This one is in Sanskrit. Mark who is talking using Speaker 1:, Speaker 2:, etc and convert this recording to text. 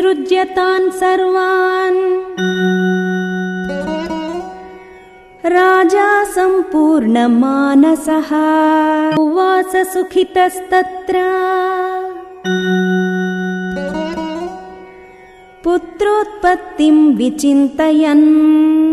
Speaker 1: विसृज्य तान् सर्वान्। राजा सम्पूर्णमानसः उवास सुखितस्तत्र। पुत्रोत्पत्तिं विचिन्तयन्।